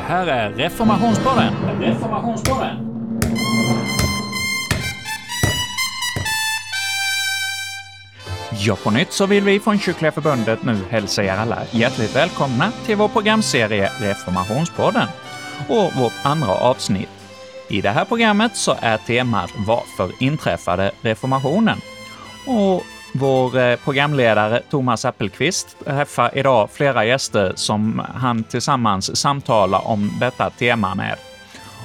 Det här är Reformationspodden. Reformationspodden. Ja, på nytt så vill vi från Kyrkliga Förbundet nu hälsa er alla hjärtligt välkomna till vår programserie Reformationspodden och vårt andra avsnitt. I det här programmet så är temat Varför inträffade reformationen? Och vår eh, programledare Thomas Appelqvist träffar idag flera gäster som han tillsammans samtalar om detta tema med.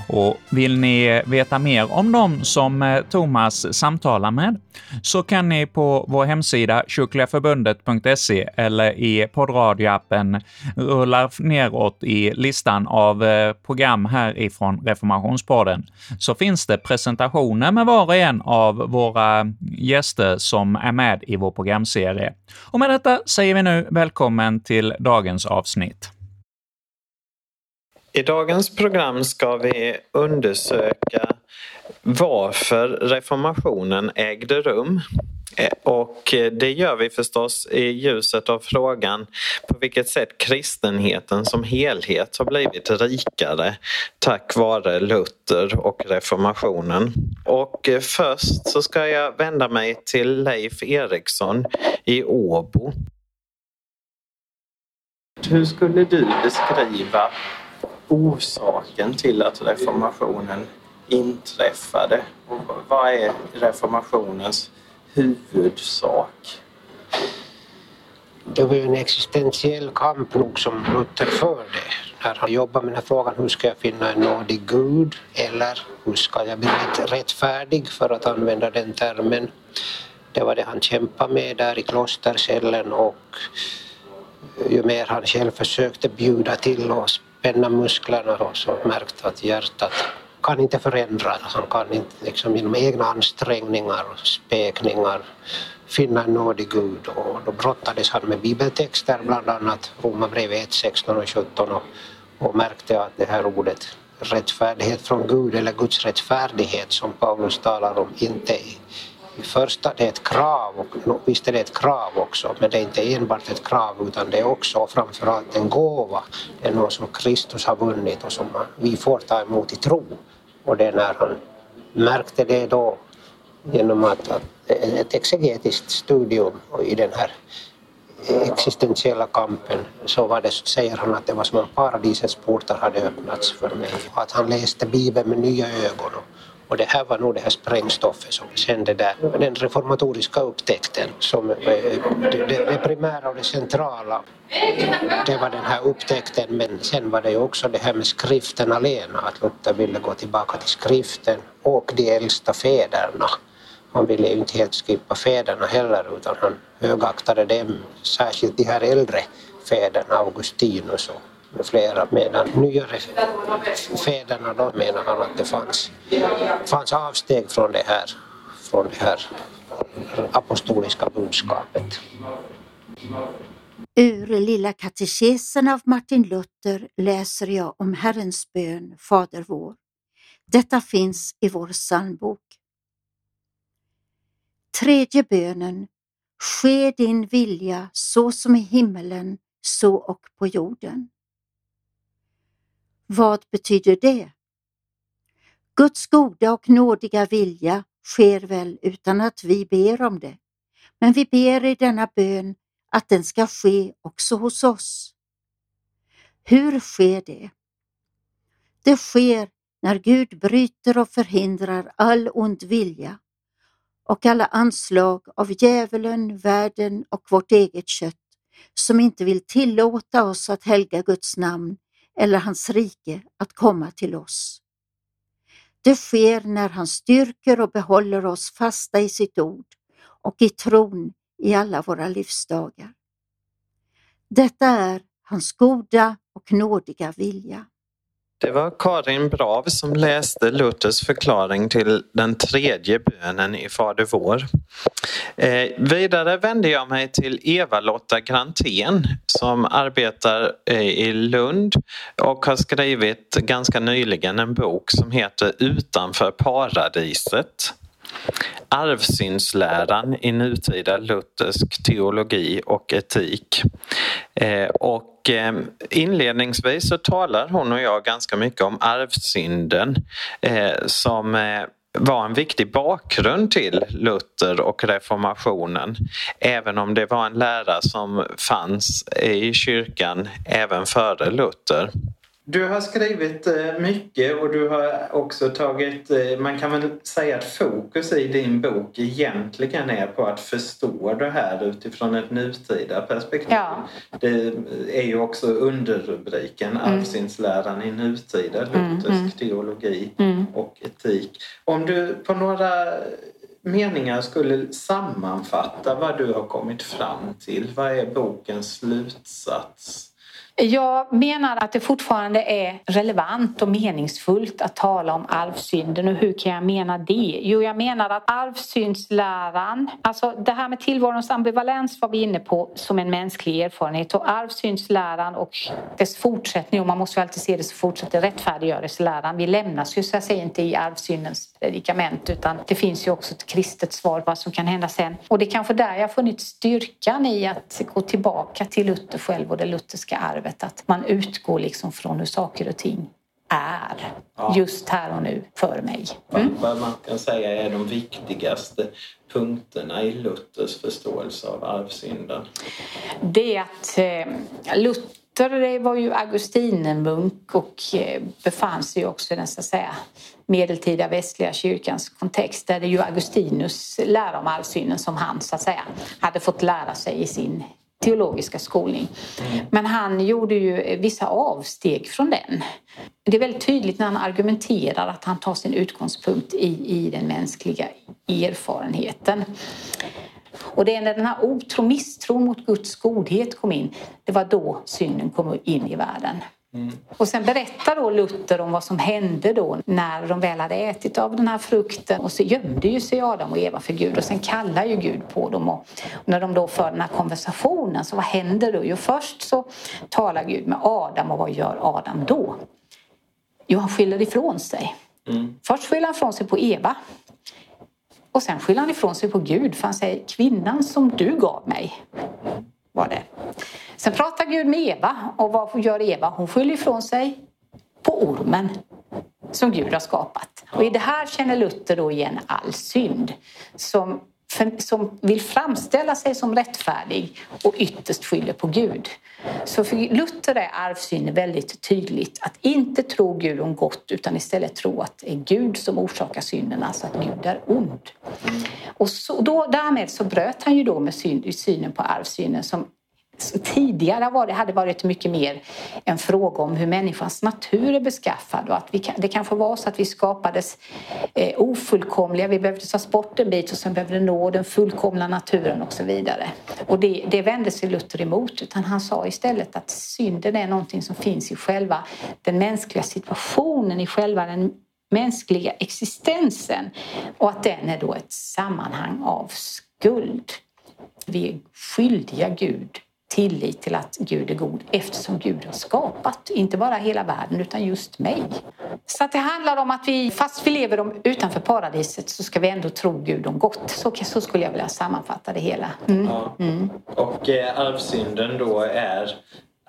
Och vill ni veta mer om dem som eh, Thomas samtalar med så kan ni på vår hemsida kyrkligaförbundet.se eller i poddradioappen rulla neråt i listan av eh, program härifrån Reformationspodden så finns det presentationer med var och en av våra gäster som är med i vår programserie. Och med detta säger vi nu välkommen till dagens avsnitt. I dagens program ska vi undersöka varför reformationen ägde rum. Eh, och eh, det gör vi förstås i ljuset av frågan på vilket sätt kristenheten som helhet har blivit rikare tack vare Luther och reformationen. Och eh, först så ska jag vända mig till Leif Eriksson i Åbo. Hur skulle du beskriva orsaken till att reformationen inträffade? Och vad är reformationens huvudsak? Det var ju en existentiell kamp nog som Luther förde när han jobbade med den här frågan hur ska jag finna en nådig Gud eller hur ska jag bli rättfärdig för att använda den termen. Det var det han kämpade med där i klostercellen och ju mer han själv försökte bjuda till och spänna musklerna och så märkt att hjärtat kan inte förändra. Han kan inte liksom genom egna ansträngningar och spekningar finna en nådig Gud och då brottades han med bibeltexter, bland annat Romarbrevet 1, 16 och 17 och, och märkte att det här ordet rättfärdighet från Gud eller Guds rättfärdighet som Paulus talar om inte det första det är ett krav, och visst är det ett krav också, men det är inte enbart ett krav utan det är också framförallt en gåva. Det är något som Kristus har vunnit och som vi får ta emot i tro. Och det är när han märkte det då genom att, att ett exegetiskt studium i den här existentiella kampen så var det, säger han att det var som om paradisets portar hade öppnats för mig. Och att han läste Bibeln med nya ögon och det här var nog det här sprängstoffet som vi kände där, den reformatoriska upptäckten som eh, det, det primära och det centrala. Det var den här upptäckten men sen var det ju också det här med skriften alena, att Luther ville gå tillbaka till skriften och de äldsta fäderna. Han ville ju inte helt skippa fäderna heller utan han högaktade dem, särskilt de här äldre fäderna, Augustinus och med flera medan nyare fäderna då menar han att det fanns, fanns avsteg från det här, från det här apostoliska budskapet. Ur Lilla katekesen av Martin Luther läser jag om Herrens bön, Fader vår. Detta finns i vår psalmbok. Tredje bönen. Ske din vilja så som i himmelen, så och på jorden. Vad betyder det? Guds goda och nådiga vilja sker väl utan att vi ber om det, men vi ber i denna bön att den ska ske också hos oss. Hur sker det? Det sker när Gud bryter och förhindrar all ond vilja och alla anslag av djävulen, världen och vårt eget kött som inte vill tillåta oss att helga Guds namn eller hans rike att komma till oss. Det sker när han styrker och behåller oss fasta i sitt ord och i tron i alla våra livsdagar. Detta är hans goda och nådiga vilja. Det var Karin Brav som läste Luthers förklaring till den tredje bönen i Fader vår. Eh, vidare vände jag mig till Eva-Lotta Grantén som arbetar eh, i Lund och har skrivit ganska nyligen en bok som heter Utanför paradiset. Arvsynsläran i nutida luthersk teologi och etik. Eh, och och eh, inledningsvis så talar hon och jag ganska mycket om arvsynden eh, som eh, var en viktig bakgrund till Luther och reformationen. Även om det var en lära som fanns i kyrkan även före Luther. Du har skrivit eh, mycket och du har också tagit, eh, man kan väl säga att fokus i din bok egentligen är på att förstå det här utifrån ett nutida perspektiv. Ja. Det är ju också underrubriken mm. Arvsyndsläran i nutida luthersk mm, mm. teologi mm. och etik. Om du på några meningar skulle sammanfatta vad du har kommit fram till, vad är bokens slutsats? Jag menar att det fortfarande är relevant och meningsfullt att tala om arvsynden och hur kan jag mena det? Jo, jag menar att arvsyndsläran, alltså det här med tillvarons ambivalens var vi inne på som en mänsklig erfarenhet och arvsyndsläran och dess fortsättning, och man måste ju alltid se det som fortsätter rättfärdiggörelseläran. Vi lämnas ju så att säga inte i arvsyndens predikament utan det finns ju också ett kristet svar på vad som kan hända sen. Och det är kanske där jag funnit styrkan i att gå tillbaka till Luther själv och det lutherska arvet. Att man utgår liksom från hur saker och ting är ja. just här och nu för mig. Mm. Vad man kan säga är de viktigaste punkterna i Luthers förståelse av arvsynden? Det är att eh, Luther var ju augustinermunk och eh, befann sig också i den så att säga medeltida västliga kyrkans kontext där det ju Augustinus lära om arvsynden som han så att säga hade fått lära sig i sin teologiska skolning. Men han gjorde ju vissa avsteg från den. Det är väldigt tydligt när han argumenterar att han tar sin utgångspunkt i, i den mänskliga erfarenheten. Och det är när den här otro misstron mot Guds godhet kom in, det var då synden kom in i världen. Mm. Och sen berättar då Luther om vad som hände då när de väl hade ätit av den här frukten och så gömde ju sig Adam och Eva för Gud och sen kallar ju Gud på dem och, när de då för den här konversationen så vad händer då? Jo först så talar Gud med Adam och vad gör Adam då? Jo han skyller ifrån sig. Mm. Först skyller han ifrån sig på Eva och sen skyller han ifrån sig på Gud för han säger kvinnan som du gav mig var det. Sen pratar Gud med Eva och vad gör Eva? Hon skyller ifrån sig på ormen som Gud har skapat. Och i det här känner Luther då igen all synd som, som vill framställa sig som rättfärdig och ytterst skyller på Gud. Så för Luther är arvsynd väldigt tydligt att inte tro Gud om gott utan istället tro att det är Gud som orsakar synden, alltså att Gud är ond. Och så, då, därmed så bröt han ju då med syn, synen på arvsynen som tidigare var det, hade varit mycket mer en fråga om hur människans natur är beskaffad och att vi, det kanske var så att vi skapades eh, ofullkomliga, vi behövde tas bort en bit och sen behövde nå den fullkomliga naturen och så vidare. Och det, det vände sig Luther emot utan han sa istället att synden är någonting som finns i själva den mänskliga situationen, i själva den mänskliga existensen och att den är då ett sammanhang av skuld. Vi är skyldiga Gud tillit till att Gud är god eftersom Gud har skapat, inte bara hela världen utan just mig. Så att det handlar om att vi, fast vi lever utanför paradiset så ska vi ändå tro Gud om gott. Så, så skulle jag vilja sammanfatta det hela. Mm. Ja. Mm. Och eh, arvsynden då är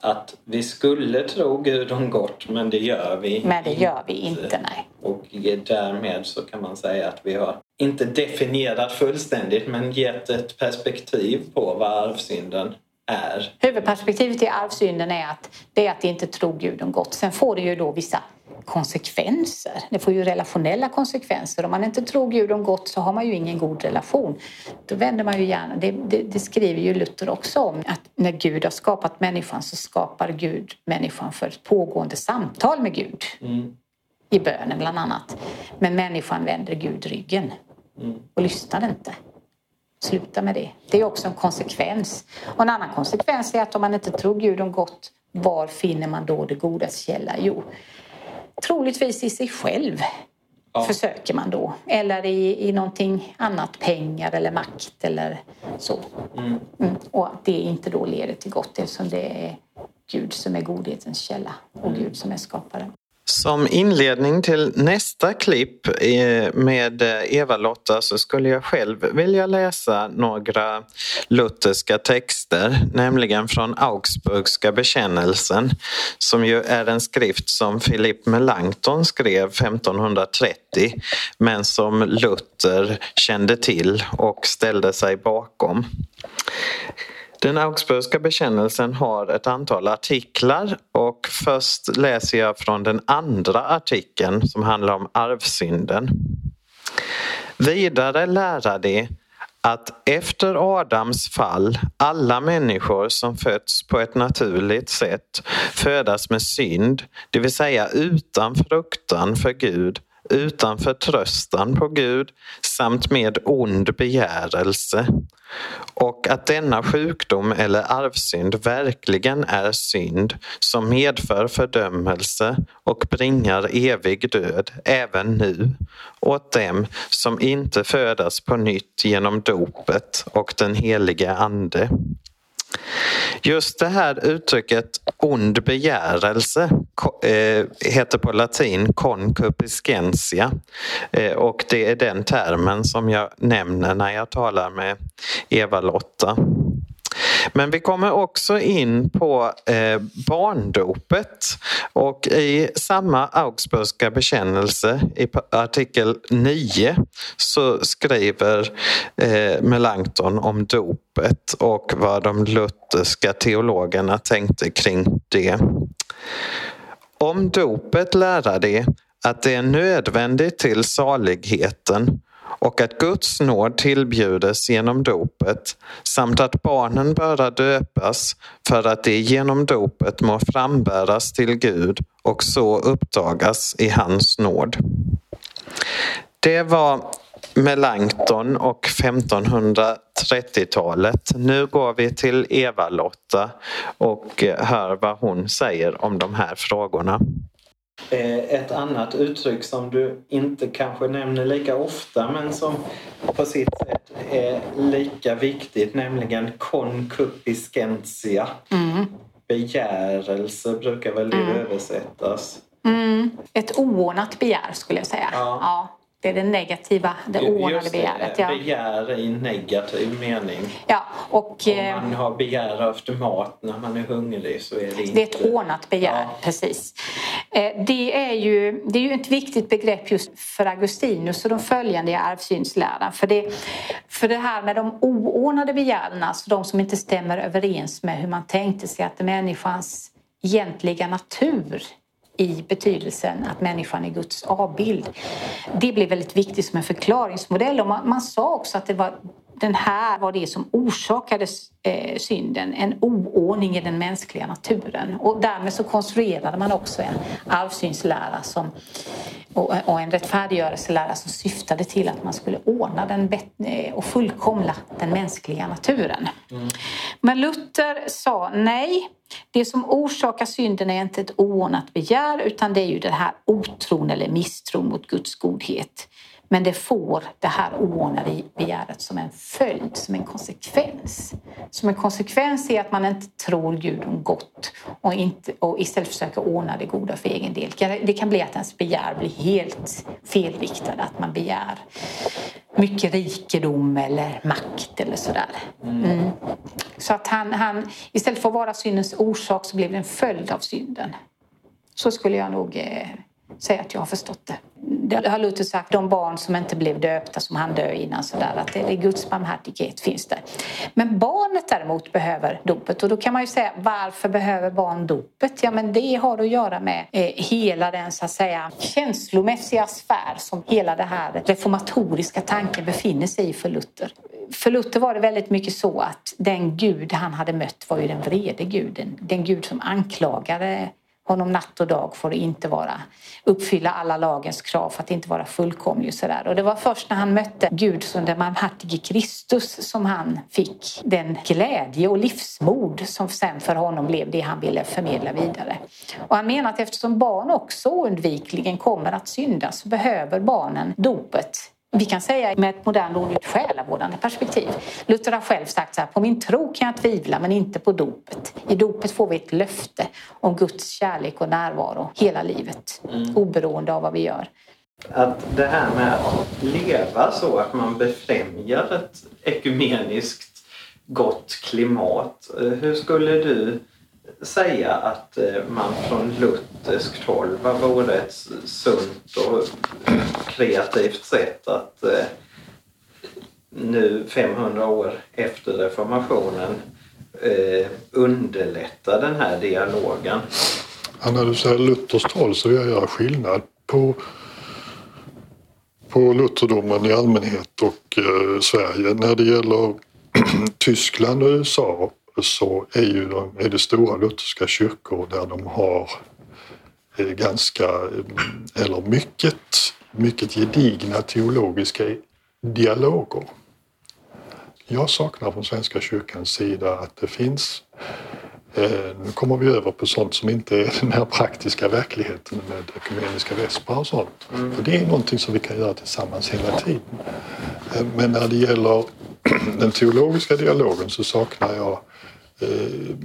att vi skulle tro Gud om gott men det gör vi Men det gör vi inte, nej. Och därmed så kan man säga att vi har inte definierat fullständigt men gett ett perspektiv på vad arvsynden är. Huvudperspektivet i arvsynden är att det är att inte tro Gud om gott. Sen får det ju då vissa konsekvenser. Det får ju relationella konsekvenser. Om man inte tror Gud om gott så har man ju ingen god relation. Då vänder man ju gärna, det, det, det, skriver ju Luther också om, att när Gud har skapat människan så skapar Gud människan för ett pågående samtal med Gud. Mm. I bönen bland annat. Men människan vänder Gud ryggen mm. och lyssnar inte. Sluta med det. Det är också en konsekvens. Och en annan konsekvens är att om man inte tror Gud om gott, var finner man då det godas källa? Jo, troligtvis i sig själv ja. försöker man då. Eller i, i någonting annat, pengar eller makt eller så. Mm. Mm. Och att det inte då leder till gott eftersom det är Gud som är godhetens källa och. Gud som är skaparen. Som inledning till nästa klipp eh, med eh, Eva-Lotta så skulle jag själv vilja läsa några lutherska texter, nämligen från Augsburgska bekännelsen som ju är en skrift som Philippe Melanchthon skrev 1530 men som Luther kände till och ställde sig bakom. Den Augsburgska bekännelsen har ett antal artiklar och först läser jag från den andra artikeln som handlar om arvsynden. Vidare lära de att efter Adams fall alla människor som fötts på ett naturligt sätt födas med synd, det vill säga utan fruktan för Gud utan förtröstan på Gud samt med ond begärelse och att denna sjukdom eller arvsynd verkligen är synd som medför fördömelse och bringar evig död även nu åt dem som inte födas på nytt genom dopet och den helige Ande. Just det här uttrycket ond begärelse eh, heter på latin concupiscentia eh, och det är den termen som jag nämner när jag talar med Eva-Lotta. Men vi kommer också in på eh, barndopet och i samma Augsburgska bekännelse i artikel 9 så skriver eh, Melanchthon om dopet och vad de lutherska teologerna tänkte kring det. Om dopet lära de att det är nödvändigt till saligheten och att Guds nåd tillbjudes genom dopet samt att barnen böra döpas för att de genom dopet må frambäras till Gud och så upptagas i hans nåd. Det var Melanchthon och 1530-talet. Nu går vi till Eva-Lotta och hör vad hon säger om de här frågorna. Eh, ett annat uttryck som du inte kanske nämner lika ofta men som på sitt sätt är lika viktigt nämligen concupiscentia. Mm. Begärelse brukar väl det mm. översättas. Mm. Ett oordnat begär skulle jag säga. Ja. ja. Det är det negativa, det oordnade begäret. Ja. Begär i negativ mening. Ja, och, Om eh, man har begär efter mat när man är hungrig så är det inte... Det är ett ordnat begär, ja. precis. Eh, det är, ju, det är ju ett viktigt begrepp just för Augustinus och de följande i arvsyndsläran. För det, för det här med de oordnade begären, alltså de som inte stämmer överens med hur man tänkte sig att människans egentliga natur i betydelsen att människan är Guds avbild. Det blev väldigt viktigt som en förklaringsmodell och man, man sa också att det var den här var det som orsakade eh, synden, en oordning i den mänskliga naturen. Och därmed så konstruerade man också en arvsynslära som, och, en rättfärdiggörelselära som syftade till att man skulle ordna den eh, och fullkomla den mänskliga naturen. Mm. Men Luther sa nej, det som orsakar synden är inte ett oordnat begär utan det är ju den här otron eller misstron mot Guds godhet. Men det får det här oordnade begäret som en följd, som en konsekvens. Som en konsekvens är att man inte tror Gud om gott och, inte, och istället försöker ordna det goda för egen del. Det kan bli att ens begär blir helt felriktade, att man begär mycket rikedom eller makt eller sådär. Mm. Så att han, han, istället för att vara syndens orsak så blev det en följd av synden. Så skulle jag nog eh, säga att jag har förstått det. Det har Luther sagt, de barn som inte blev döpta som han dö innan sådär, att det är Guds barmhärtighet finns där. Men barnet däremot behöver dopet och då kan man ju säga varför behöver barn dopet? Ja men det har att göra med eh, hela den så att säga känslomässiga sfär som hela den här reformatoriska tanken befinner sig i för Luther. För Luther var det väldigt mycket så att den gud han hade mött var ju den vrede guden. Den gud som anklagade honom natt och dag får inte vara. Uppfylla alla lagens krav för att inte vara fullkomlig. Och, sådär. och det var först när han mötte Gud som den barmhärtige Kristus som han fick den glädje och livsmod som sen för honom blev det han ville förmedla vidare. Och han menar att eftersom barn också oundvikligen kommer att synda så behöver barnen dopet vi kan säga med ett modernt ord ett själavårdande perspektiv. Luther har själv sagt så här, på min tro kan jag tvivla men inte på dopet. I dopet får vi ett löfte om Guds kärlek och närvaro hela livet, mm. oberoende av vad vi gör. Att det här med att leva så att man befrämjar ett ekumeniskt gott klimat. Hur skulle du säga att eh, man från lutherskt håll, vad vore ett sunt och kreativt sätt att eh, nu 500 år efter reformationen eh, underlätta den här dialogen? Ja, när du säger lutherskt håll så vill jag göra skillnad på på lutherdomen i allmänhet och eh, Sverige. När det gäller Tyskland och USA så är, ju de, är det stora lutherska kyrkor där de har eh, ganska, eh, eller mycket, mycket gedigna teologiska dialoger. Jag saknar från Svenska kyrkans sida att det finns eh, nu kommer vi över på sånt som inte är den här praktiska verkligheten med ekumeniska vesprar och sånt. Mm. För det är någonting som vi kan göra tillsammans hela tiden. Men när det gäller den teologiska dialogen så saknar jag eh,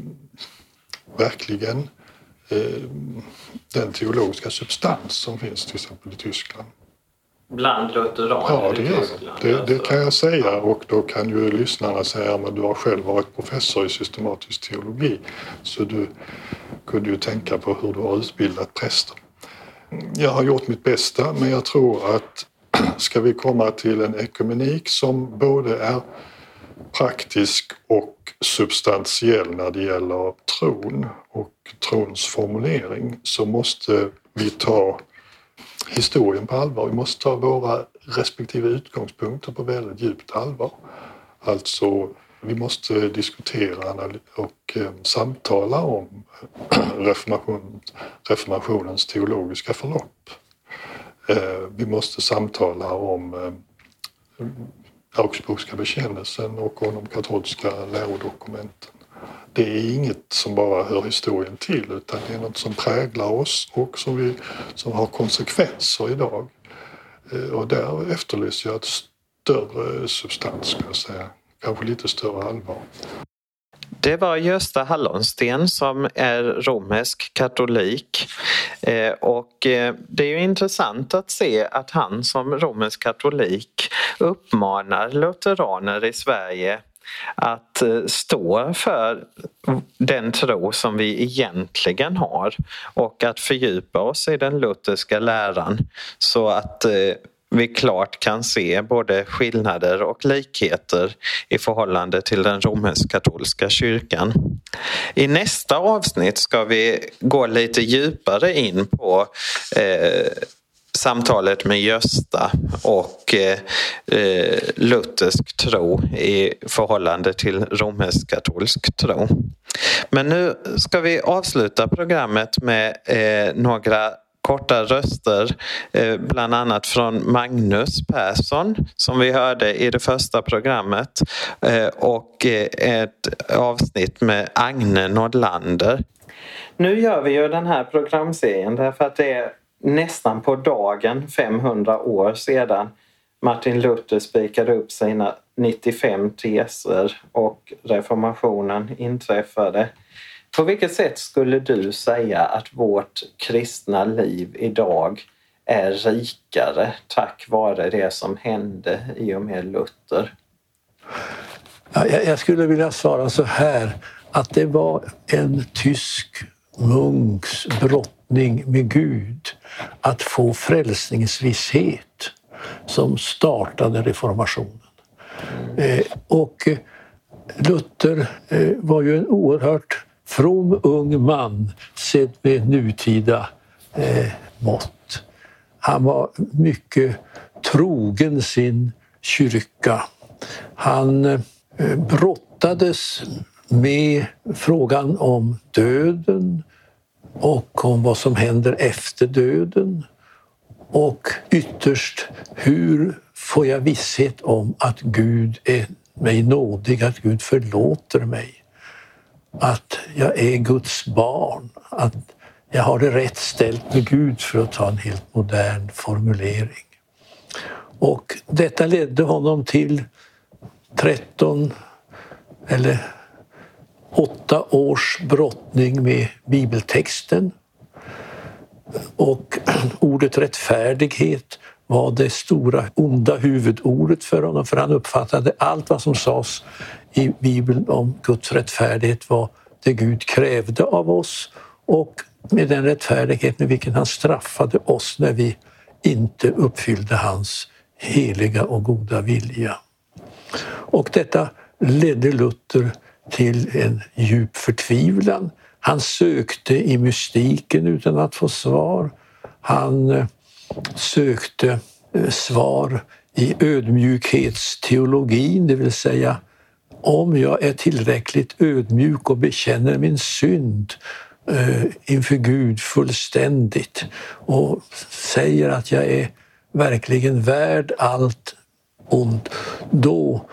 verkligen eh, den teologiska substans som finns till exempel i Tyskland. Bland lutheraner ja, det, i Tyskland? Det, det, det kan jag säga och då kan ju lyssnarna säga att du har själv varit professor i systematisk teologi så du kunde ju tänka på hur du har utbildat präster. Jag har gjort mitt bästa men jag tror att ska vi komma till en ekumenik som både är praktisk och substantiell när det gäller tron och trons formulering så måste vi ta historien på allvar. Vi måste ta våra respektive utgångspunkter på väldigt djupt allvar. Alltså, vi måste diskutera och eh, samtala om reformationens teologiska förlopp. Eh, vi måste samtala om eh, Augsburgska bekännelsen och om de katolska lärodokumenten. Det är inget som bara hör historien till utan det är något som präglar oss och som, vi, som har konsekvenser idag. Eh, och där efterlyser jag ett större substans, ska jag säga. Kanske lite större allvar. Det var Gösta Hallonsten som är romersk katolik. Eh, och eh, det är ju intressant att se att han som romersk katolik uppmanar lutheraner i Sverige att eh, stå för den tro som vi egentligen har och att fördjupa oss i den lutherska läran så att eh, vi klart kan se både skillnader och likheter i förhållande till den romersk-katolska kyrkan. I nästa avsnitt ska vi gå lite djupare in på eh, samtalet med Gösta och eh, eh luthersk tro i förhållande till romersk-katolsk tro. Men nu ska vi avsluta programmet med eh, några korta röster, eh, bland annat från Magnus Persson som vi hörde i det första programmet eh, och eh, ett avsnitt med Agne Nordlander. Nu gör vi ju den här programserien därför att det är nästan på dagen 500 år sedan Martin Luther spikade upp sina 95 teser och reformationen inträffade. På vilket sätt skulle du säga att vårt kristna liv idag är rikare tack vare det som hände i och med Luther? Jag skulle vilja svara så här att det var en tysk munks brottning med Gud att få frälsningsvisshet som startade reformationen. Mm. Och Luther eh, var ju en oerhört from ung man sedd med nutida eh, mått. Han var mycket trogen sin kyrka. Han eh, brottades med frågan om döden och om vad som händer efter döden. Och ytterst, hur får jag visshet om att Gud är mig nådig, att Gud förlåter mig? Att jag är Guds barn, att jag har det rätt ställt med Gud för att ta en helt modern formulering. Och detta ledde honom till 13 eller 8 års brottning med bibeltexten. Och ordet rättfärdighet var det stora onda huvudordet för honom för han uppfattade allt vad som sades i Bibeln om Guds rättfärdighet var det Gud krävde av oss och med den rättfärdighet med vilken han straffade oss när vi inte uppfyllde hans heliga och goda vilja. Och detta ledde Luther till en djup förtvivlan. Han sökte i mystiken utan att få svar. Han eh, sökte eh, svar i ödmjukhetsteologin, det vill säga om jag är tillräckligt ödmjuk och bekänner min synd eh, inför Gud fullständigt och säger att jag är verkligen värd allt ont, då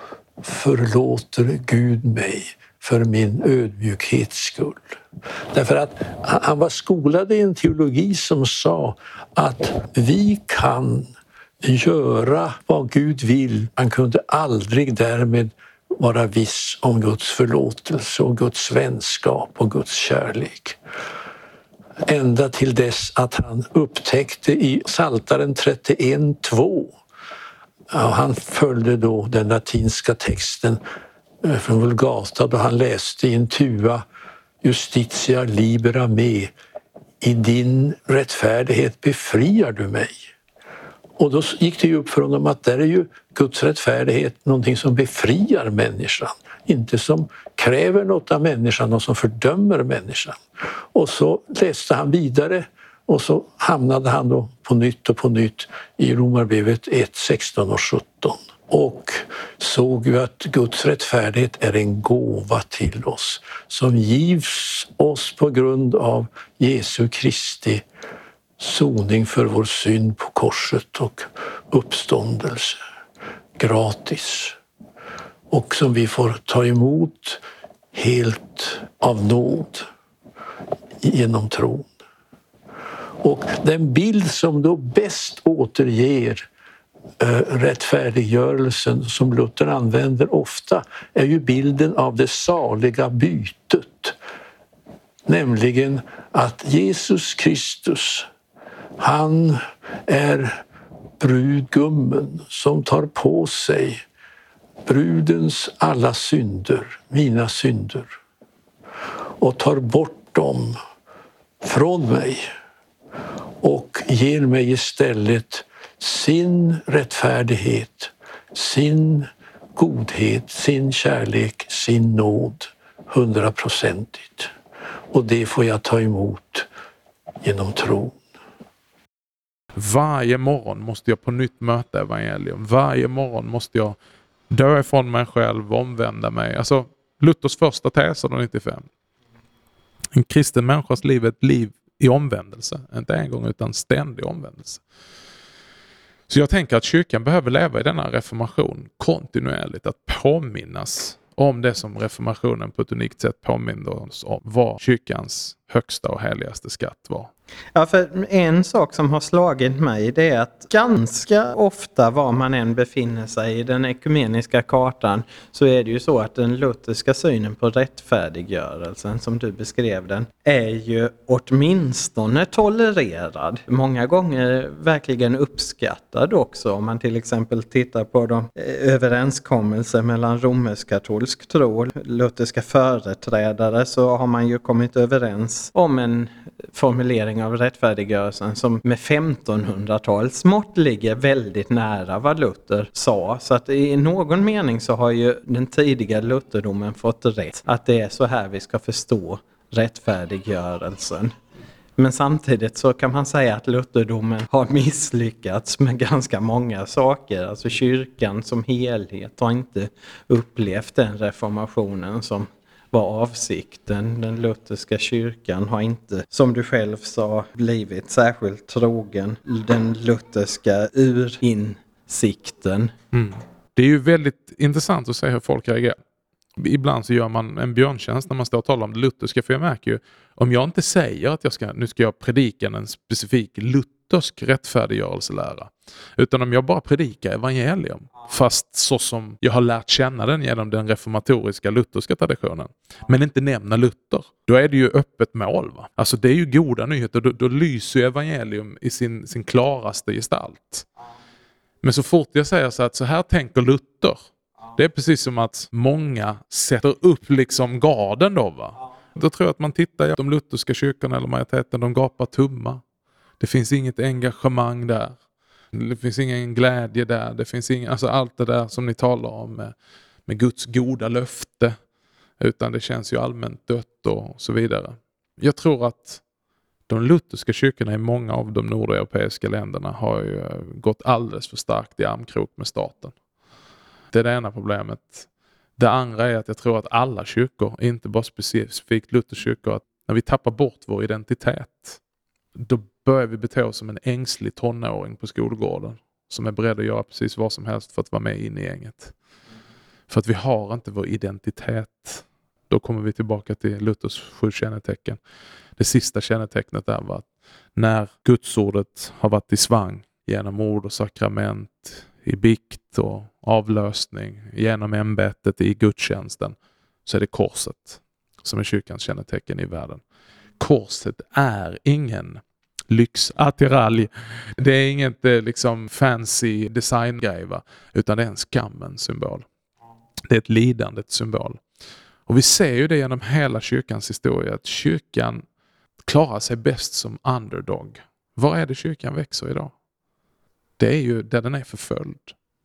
förlåter Gud mig för min ödmjukhets skull. Därför att han var skolad i en teologi som sa att vi kan göra vad Gud vill. Man kunde aldrig därmed vara viss om Guds förlåtelse och Guds vänskap och Guds kärlek. Ända till dess att han upptäckte i Psaltaren 31.2 han följde då den latinska texten Eh, från Vulgata då han läste i en tua Justitia libera me. I din rättfärdighet befriar du mig. Och då gick det ju upp för honom att där är ju Guds rättfärdighet någonting som befriar människan, inte som kräver något av människan och som fördömer människan. Och så läste han vidare och så hamnade han då på nytt och på nytt i Romarbrevet 1, 16 och 17 och såg ju att Guds rättfärdighet är en gåva till oss som givs oss på grund av Jesu Kristi soning för vår synd på korset och uppståndelse gratis och som vi får ta emot helt av nåd genom tron. Och den bild som då bäst återger Eh, rättfärdiggörelsen som Luther använder ofta är ju bilden av det saliga bytet. Nämligen att Jesus Kristus, han är brudgummen som tar på sig brudens alla synder, mina synder och tar bort dem från mig och ger mig istället sin rättfärdighet, sin godhet, sin kärlek, sin nåd hundraprocentigt. Och det får jag ta emot genom tron. Varje morgon måste jag på nytt möta evangelium. Varje morgon måste jag dö ifrån mig själv, omvända mig. Alltså Luthers första tes 95. En kristen människas liv är ett liv i omvändelse. Inte en gång utan ständig omvändelse. Så jag tänker att kyrkan behöver leva i denna reformation kontinuerligt. Att påminnas om det som reformationen på ett unikt sätt påminner oss om. Vad kyrkans högsta och heligaste skatt var. Ja, för en sak som har slagit mig det är att ganska ofta var man än befinner sig i den ekumeniska kartan så är det ju så att den lutherska synen på rättfärdiggörelsen som du beskrev den är ju åtminstone tolererad. Många gånger verkligen uppskattad också om man till exempel tittar på de eh, överenskommelser mellan romersk-katolsk tro och lutherska företrädare så har man ju kommit överens om en formulering av rättfärdiggörelsen som med 1500-talsmått ligger väldigt nära vad Luther sa. Så att i någon mening så har ju den tidiga lutherdomen fått rätt att det är så här vi ska förstå rättfärdiggörelsen. Men samtidigt så kan man säga att lutherdomen har misslyckats med ganska många saker. Alltså kyrkan som helhet har inte upplevt den reformationen som var avsikten. Den lutherska kyrkan har inte, som du själv sa, blivit särskilt trogen den lutherska urinsikten. Mm. Det är ju väldigt intressant att se hur folk reagerar. Ibland så gör man en björntjänst när man står och talar om det lutherska. För jag märker ju, om jag inte säger att jag ska, nu ska jag predika en specifik luthersk rättfärdiggörelselära. Utan om jag bara predikar evangelium, fast så som jag har lärt känna den genom den reformatoriska lutherska traditionen, men inte nämna Luther, då är det ju öppet mål. Va? Alltså det är ju goda nyheter, då, då lyser evangelium i sin, sin klaraste gestalt. Men så fort jag säger så att så här tänker Luther, det är precis som att många sätter upp liksom garden då. Va? Då tror jag att man tittar, de lutherska kyrkorna eller majoriteten, de gapar tumma. Det finns inget engagemang där. Det finns ingen glädje där. Det finns ingen, alltså allt det där som ni talar om med, med Guds goda löfte. Utan det känns ju allmänt dött och så vidare. Jag tror att de lutherska kyrkorna i många av de nordeuropeiska länderna har ju eh, gått alldeles för starkt i armkrok med staten. Det är det ena problemet. Det andra är att jag tror att alla kyrkor, inte bara specifikt Lutherkyrkor, att när vi tappar bort vår identitet, då börjar vi bete oss som en ängslig tonåring på skolgården som är beredd att göra precis vad som helst för att vara med in i gänget. För att vi har inte vår identitet. Då kommer vi tillbaka till Luthers sju kännetecken. Det sista kännetecknet är att när gudsordet har varit i svang genom ord och sakrament, i bikt och avlösning, genom ämbetet i gudstjänsten, så är det korset som är kyrkans kännetecken i världen. Korset är ingen lyxattiralj. Det är inget eh, liksom fancy designgrej, utan det är en skammens symbol. Det är ett lidandets symbol. Och Vi ser ju det genom hela kyrkans historia, att kyrkan klarar sig bäst som underdog. Var är det kyrkan växer idag? Det är ju där den är förföljd.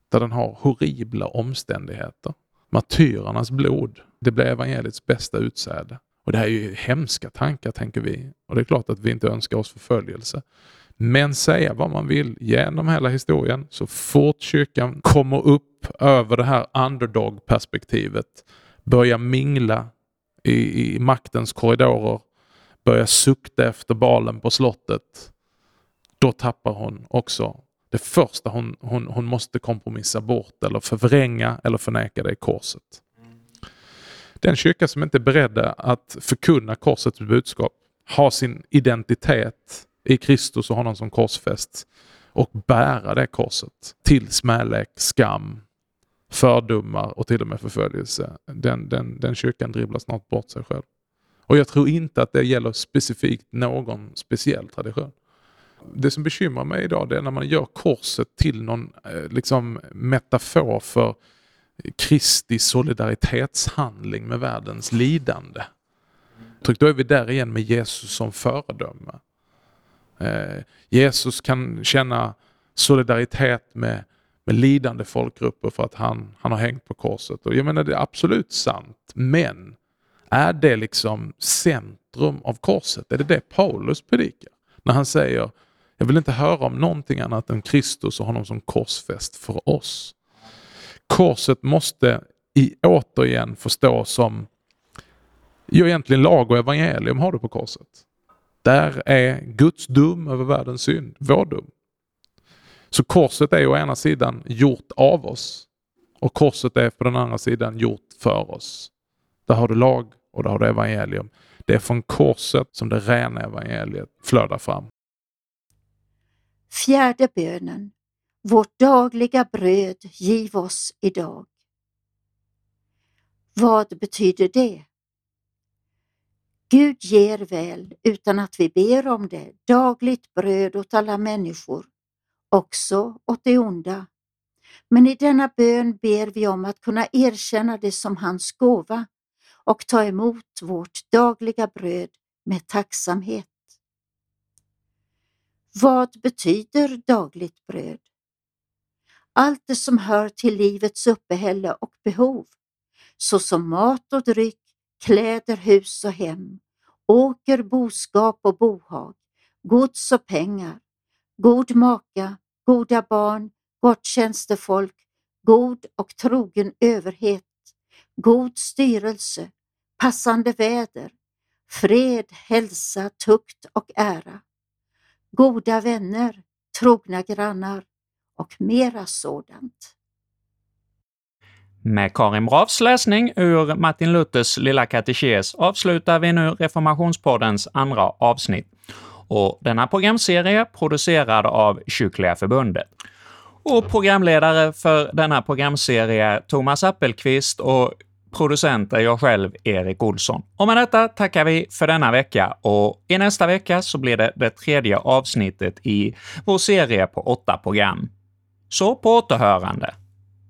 Där den har horribla omständigheter. Martyrernas blod, det blir evangeliets bästa utsäde. Och det här är ju hemska tankar tänker vi. Och det är klart att vi inte önskar oss förföljelse. Men säga vad man vill genom hela historien, så fort kyrkan kommer upp över det här underdog-perspektivet, börjar mingla i, i maktens korridorer, börjar sukta efter balen på slottet, då tappar hon också det första hon, hon, hon måste kompromissa bort eller förvränga eller förneka det är korset. Den kyrka som inte är beredd att förkunna korsets budskap, ha sin identitet i Kristus och honom som korsfäst och bära det korset till smälek, skam, fördomar och till och med förföljelse. Den, den, den kyrkan dribblar snart bort sig själv. Och jag tror inte att det gäller specifikt någon speciell tradition det som bekymrar mig idag det är när man gör korset till någon eh, liksom, metafor för Kristi solidaritetshandling med världens lidande. Då är vi där igen med Jesus som föredöme. Eh, Jesus kan känna solidaritet med, med lidande folkgrupper för att han, han har hängt på korset. Och jag menar det är absolut sant, men är det liksom centrum av korset? Är det det Paulus predikar? När han säger jag vill inte höra om någonting annat än Kristus och honom som korsfäst för oss. Korset måste i, återigen förstås som, ju egentligen lag och evangelium har du på korset. Där är Guds dum över världens synd, vår dum. Så korset är å ena sidan gjort av oss och korset är på den andra sidan gjort för oss. Där har du lag och där har du evangelium. Det är från korset som det rena evangeliet flödar fram. Fjärde bönen. Vårt dagliga bröd giv oss idag. Vad betyder det? Gud ger väl, utan att vi ber om det, dagligt bröd åt alla människor, också åt det onda. Men i denna bön ber vi om att kunna erkänna det som hans gåva och ta emot vårt dagliga bröd med tacksamhet. Vad betyder dagligt bröd? Allt det som hör till livets uppehälle och behov, såsom mat och dryck, kläder, hus och hem, åker, boskap och bohag, gods och pengar, god maka, goda barn, gott tjänstefolk, god och trogen överhet, god styrelse, passande väder, fred, hälsa, tukt och ära. Goda vänner, trogna grannar och mera sådant. Med Karin Bravs läsning ur Martin Luthers Lilla katekes avslutar vi nu Reformationspoddens andra avsnitt. och denna programserie producerad av Kyrkliga Förbundet. Och programledare för denna programserie är Thomas Appelqvist och producent är jag själv, Erik Olsson. Och med detta tackar vi för denna vecka och i nästa vecka så blir det det tredje avsnittet i vår serie på åtta program. Så på återhörande!